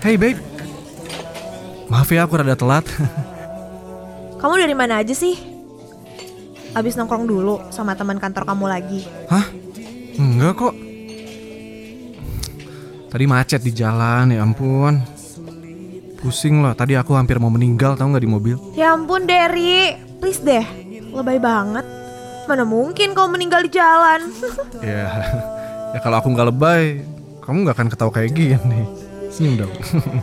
Hey babe. Maaf ya aku rada telat. Kamu dari mana aja sih? Abis nongkrong dulu sama teman kantor kamu lagi. Hah? Enggak kok. Tadi macet di jalan, ya ampun. Pusing loh, tadi aku hampir mau meninggal tau nggak di mobil. Ya ampun Derry, please deh. Lebay banget. Mana mungkin kau meninggal di jalan? Ya, ya kalau aku nggak lebay, kamu nggak akan ketawa kayak gini. Senyum dong.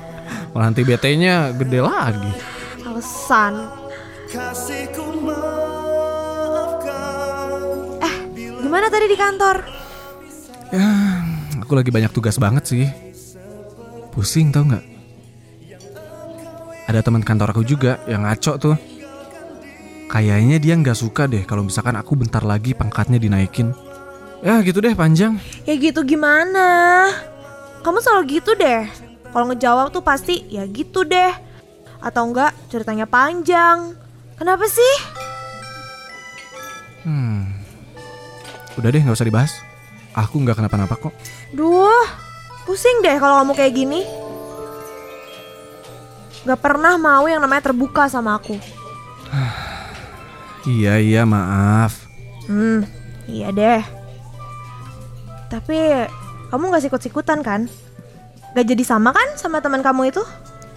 Malah nanti BT-nya gede lagi. Alasan. Eh, gimana tadi di kantor? Ya, aku lagi banyak tugas banget sih. Pusing tau nggak? Ada teman kantor aku juga yang ngaco tuh. Kayaknya dia nggak suka deh kalau misalkan aku bentar lagi pangkatnya dinaikin. Ya gitu deh panjang. Ya gitu gimana? Kamu selalu gitu deh. Kalau ngejawab tuh pasti ya gitu deh. Atau enggak ceritanya panjang. Kenapa sih? Hmm. Udah deh nggak usah dibahas. Aku nggak kenapa-napa kok. Duh, pusing deh kalau kamu kayak gini. Gak pernah mau yang namanya terbuka sama aku. Iya iya maaf. Hmm, iya deh. Tapi kamu gak sikut-sikutan kan? Gak jadi sama kan sama teman kamu itu?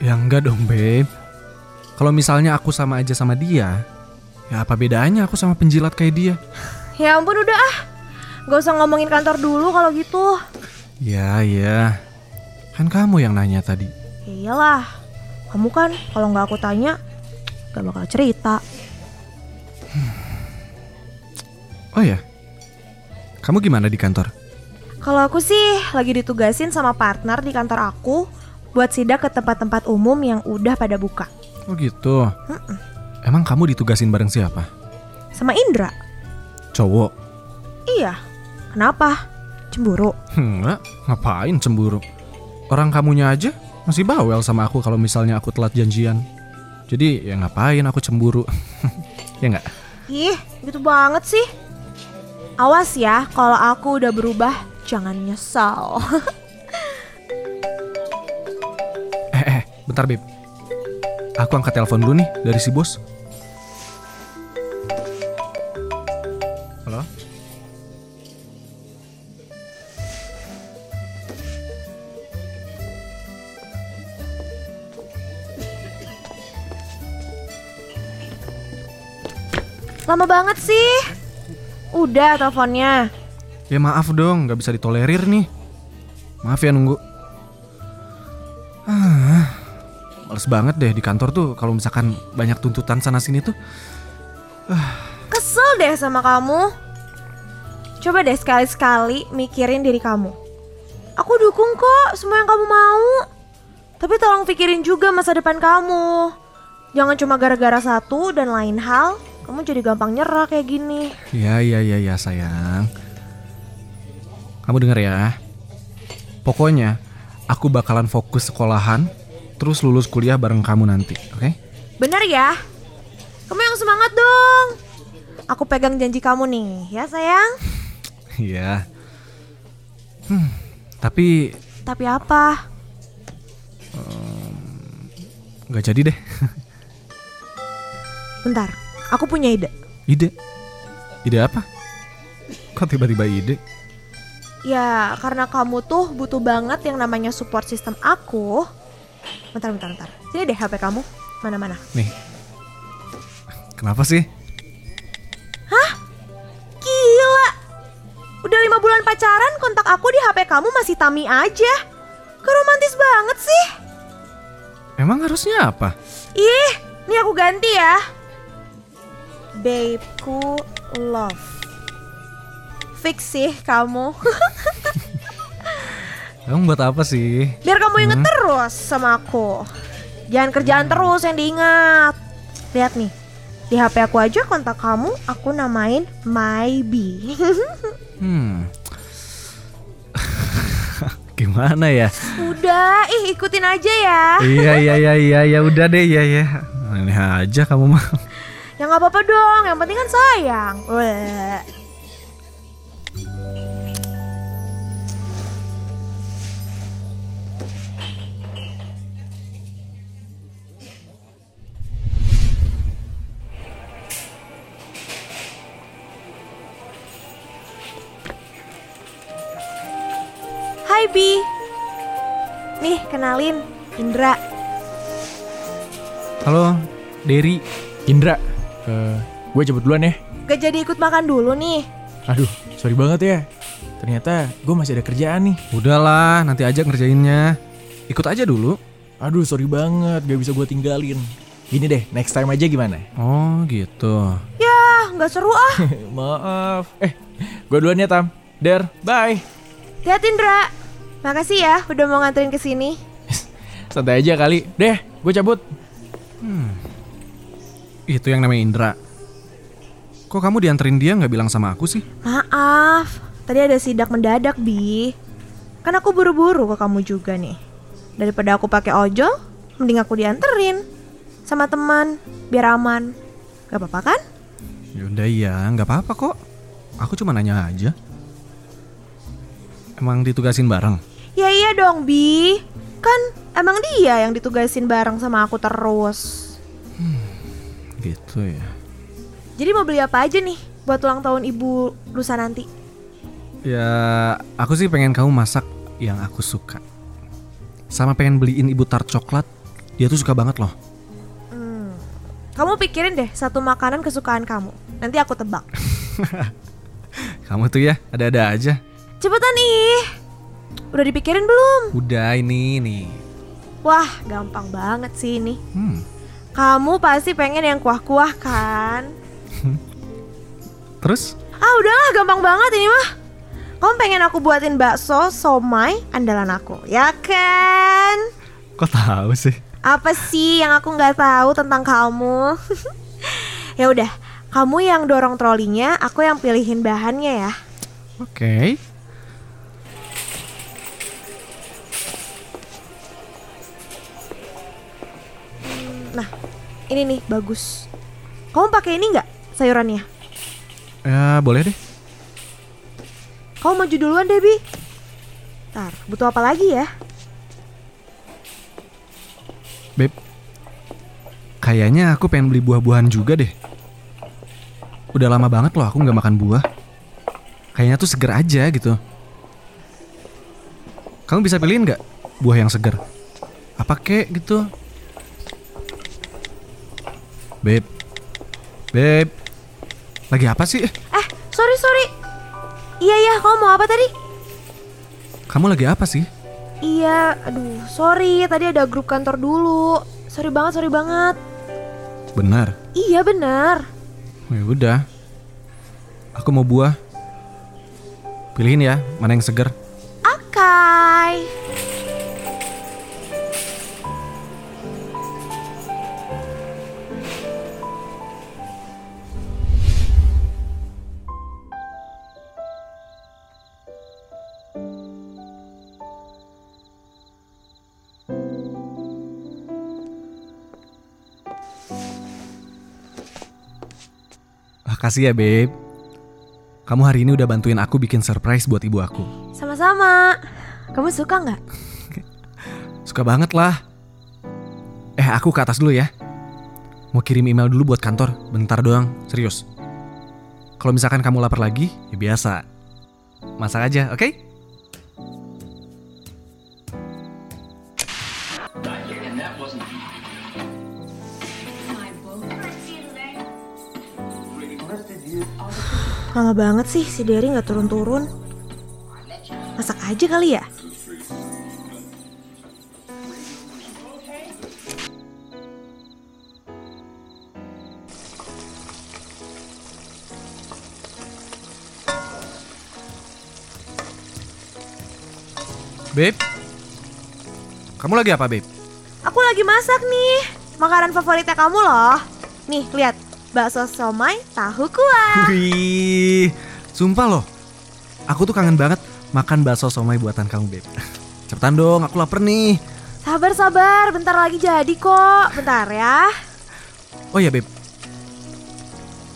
Ya enggak dong babe. Kalau misalnya aku sama aja sama dia, ya apa bedanya aku sama penjilat kayak dia? Ya ampun udah ah. Gak usah ngomongin kantor dulu kalau gitu. Ya ya. Kan kamu yang nanya tadi. Ya iyalah. Kamu kan kalau nggak aku tanya gak bakal cerita. Oh ya. Kamu gimana di kantor? Kalau aku sih lagi ditugasin sama partner di kantor aku buat sidak ke tempat-tempat umum yang udah pada buka. Oh gitu. Emang kamu ditugasin bareng siapa? Sama Indra. Cowok. Iya. Kenapa? Cemburu. Enggak, ngapain cemburu? Orang kamunya aja masih bawel sama aku kalau misalnya aku telat janjian. Jadi ya ngapain aku cemburu? ya enggak? Ih, gitu banget sih. Awas ya, kalau aku udah berubah, jangan nyesal. Eh eh, bentar Beb. Aku angkat telepon dulu nih dari si bos. Halo? Lama banget sih. Udah teleponnya. Ya maaf dong, nggak bisa ditolerir nih. Maaf ya nunggu. Ah, males banget deh di kantor tuh kalau misalkan banyak tuntutan sana sini tuh. Kesel deh sama kamu. Coba deh sekali-sekali mikirin diri kamu. Aku dukung kok semua yang kamu mau. Tapi tolong pikirin juga masa depan kamu. Jangan cuma gara-gara satu dan lain hal, kamu jadi gampang nyerah kayak gini. Ya ya ya ya sayang. Kamu denger ya. Pokoknya aku bakalan fokus sekolahan, terus lulus kuliah bareng kamu nanti, oke? Bener ya? Kamu yang semangat dong. Aku pegang janji kamu nih, ya sayang. Iya. Hmm, tapi Tapi apa? nggak jadi deh. Bentar, aku punya ide. Ide? Ide apa? Kok tiba-tiba ide? Ya, karena kamu tuh butuh banget yang namanya support system aku. Bentar, bentar, bentar. Sini deh HP kamu. Mana-mana. Nih. Kenapa sih? Gila! Udah lima bulan pacaran, kontak aku di HP kamu masih Tami aja. Kok romantis banget sih? Emang harusnya apa? Ih, ini aku ganti ya. Babeku love. Fix sih kamu. Emang buat apa sih? Biar kamu inget terus sama aku. Jangan kerjaan terus yang diingat. Lihat nih, di HP aku aja kontak kamu, aku namain Maybe. Hmm. Gimana ya? Udah, ih ikutin aja ya. iya iya iya iya ya udah deh ya ya. Aneh aja kamu mah. Ya nggak apa-apa dong, yang penting kan sayang. Weh. Bi. Nih, kenalin, Indra. Halo, Derry. Indra, eh gue cabut duluan ya. Gak jadi ikut makan dulu nih. Aduh, sorry banget ya. Ternyata gue masih ada kerjaan nih. Udahlah, nanti aja ngerjainnya. Ikut aja dulu. Aduh, sorry banget, gak bisa gue tinggalin. Gini deh, next time aja gimana? Oh, gitu. Ah, nggak seru ah. Maaf. Eh, gue duluan ya Tam. Der, bye. Lihat Indra. Makasih ya udah mau nganterin ke sini. Santai aja kali. Deh, gue cabut. Itu yang namanya Indra. Kok kamu dianterin dia nggak bilang sama aku sih? Maaf, tadi ada sidak mendadak, Bi. Kan aku buru-buru ke kamu juga nih. Daripada aku pakai ojol, mending aku dianterin sama teman, biar aman. Gak apa-apa kan? Yaudah iya, nggak apa-apa kok. Aku cuma nanya aja. Emang ditugasin bareng? Dong, Bi. Kan emang dia yang ditugasin bareng sama aku terus. Gitu ya. Jadi mau beli apa aja nih buat ulang tahun ibu lusa nanti? Ya, aku sih pengen kamu masak yang aku suka. Sama pengen beliin ibu tart coklat. Dia tuh suka banget loh. Hmm. Kamu pikirin deh satu makanan kesukaan kamu. Nanti aku tebak. Kamu tuh ya, ada-ada aja. Cepetan ih. Udah dipikirin belum? Udah ini nih. Wah, gampang banget sih ini. Hmm. Kamu pasti pengen yang kuah-kuah kan? Terus? Ah udahlah gampang banget ini mah Kamu pengen aku buatin bakso somai andalan aku Ya kan? Kok tahu sih? Apa sih yang aku nggak tahu tentang kamu? ya udah, kamu yang dorong trolinya, aku yang pilihin bahannya ya. Oke. Nah, ini nih bagus. Kamu pakai ini nggak sayurannya? Ya, boleh deh. Kamu maju duluan Debbie. Ntar, butuh apa lagi ya? Beb. Kayaknya aku pengen beli buah-buahan juga deh. Udah lama banget loh aku nggak makan buah. Kayaknya tuh seger aja gitu. Kamu bisa pilihin nggak buah yang seger? Apa kek gitu? Beb. Beb. Lagi apa sih? Eh, sorry sorry. Iya ya, kamu mau apa tadi? Kamu lagi apa sih? Iya, aduh, sorry. Tadi ada grup kantor dulu. Sorry banget, sorry banget. Benar. Iya benar. Ya udah. Aku mau buah. Pilihin ya, mana yang seger. Makasih ya, Beb. Kamu hari ini udah bantuin aku bikin surprise buat ibu aku. Sama-sama. Kamu suka nggak? Suka banget lah. Eh, aku ke atas dulu ya. Mau kirim email dulu buat kantor, bentar doang, serius. Kalau misalkan kamu lapar lagi, ya biasa. Masak aja, oke? Lama banget sih si Derry nggak turun-turun. Masak aja kali ya? Beb, kamu lagi apa, Beb? Aku lagi masak nih. Makanan favoritnya kamu loh. Nih, lihat. Bakso somai tahu kuah. Wih, sumpah loh. Aku tuh kangen banget makan bakso somai buatan kamu, Beb. Cepetan dong, aku lapar nih. Sabar, sabar. Bentar lagi jadi kok. Bentar ya. Oh ya, Beb.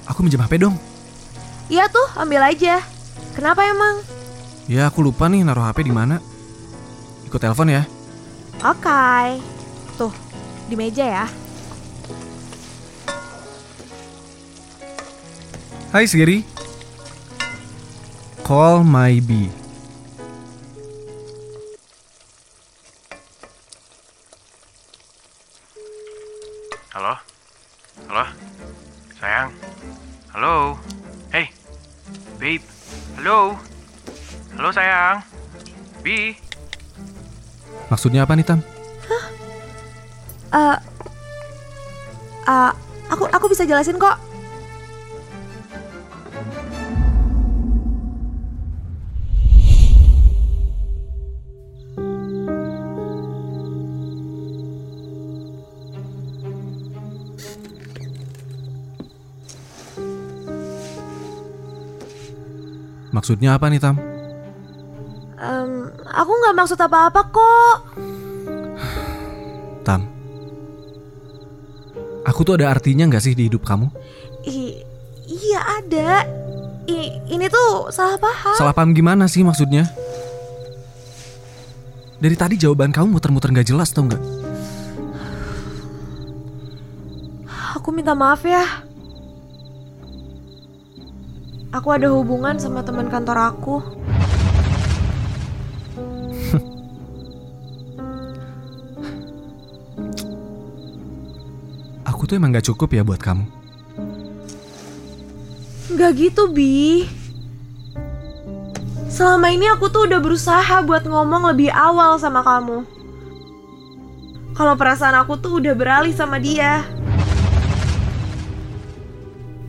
Aku minjem HP dong. Iya tuh, ambil aja. Kenapa emang? Ya, aku lupa nih naruh HP di mana. Ikut telepon ya. Oke. Tuh, di meja ya. Hai Siri. Call my bee. Halo? Halo? Sayang? Halo? Hey, babe. Halo? Halo sayang? Bee? Maksudnya apa nih Tam? Hah? Uh, uh, aku aku bisa jelasin kok. Maksudnya apa nih Tam? Em, aku nggak maksud apa-apa kok. Tam. Aku tuh ada artinya nggak sih di hidup kamu? I- iya ada. I- ini tuh salah paham. Salah paham gimana sih maksudnya? Dari tadi jawaban kamu muter-muter nggak jelas tau nggak? Aku minta maaf ya. Aku ada hubungan sama teman kantor aku. Aku tuh emang nggak cukup ya buat kamu. Nggak gitu, Bi. Selama ini aku tuh udah berusaha buat ngomong lebih awal sama kamu. Kalau perasaan aku tuh udah beralih sama dia.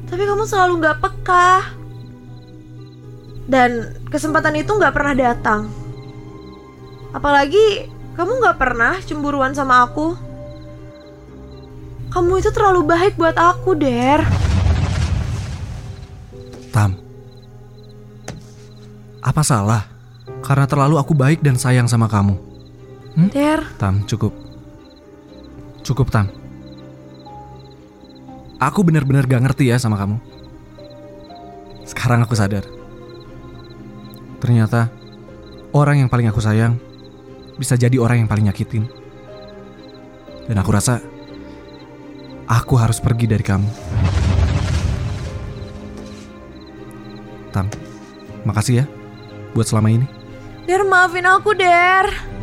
Tapi kamu selalu nggak peka. Dan kesempatan itu nggak pernah datang. Apalagi kamu nggak pernah cemburuan sama aku. Kamu itu terlalu baik buat aku, Der. Tam. Apa salah? Karena terlalu aku baik dan sayang sama kamu. Der. Tam, cukup. Cukup, Tam. Aku benar-benar gak ngerti ya sama kamu. Sekarang aku sadar. Ternyata orang yang paling aku sayang bisa jadi orang yang paling nyakitin. Dan aku rasa aku harus pergi dari kamu. Tam, makasih ya buat selama ini. Der maafin aku Der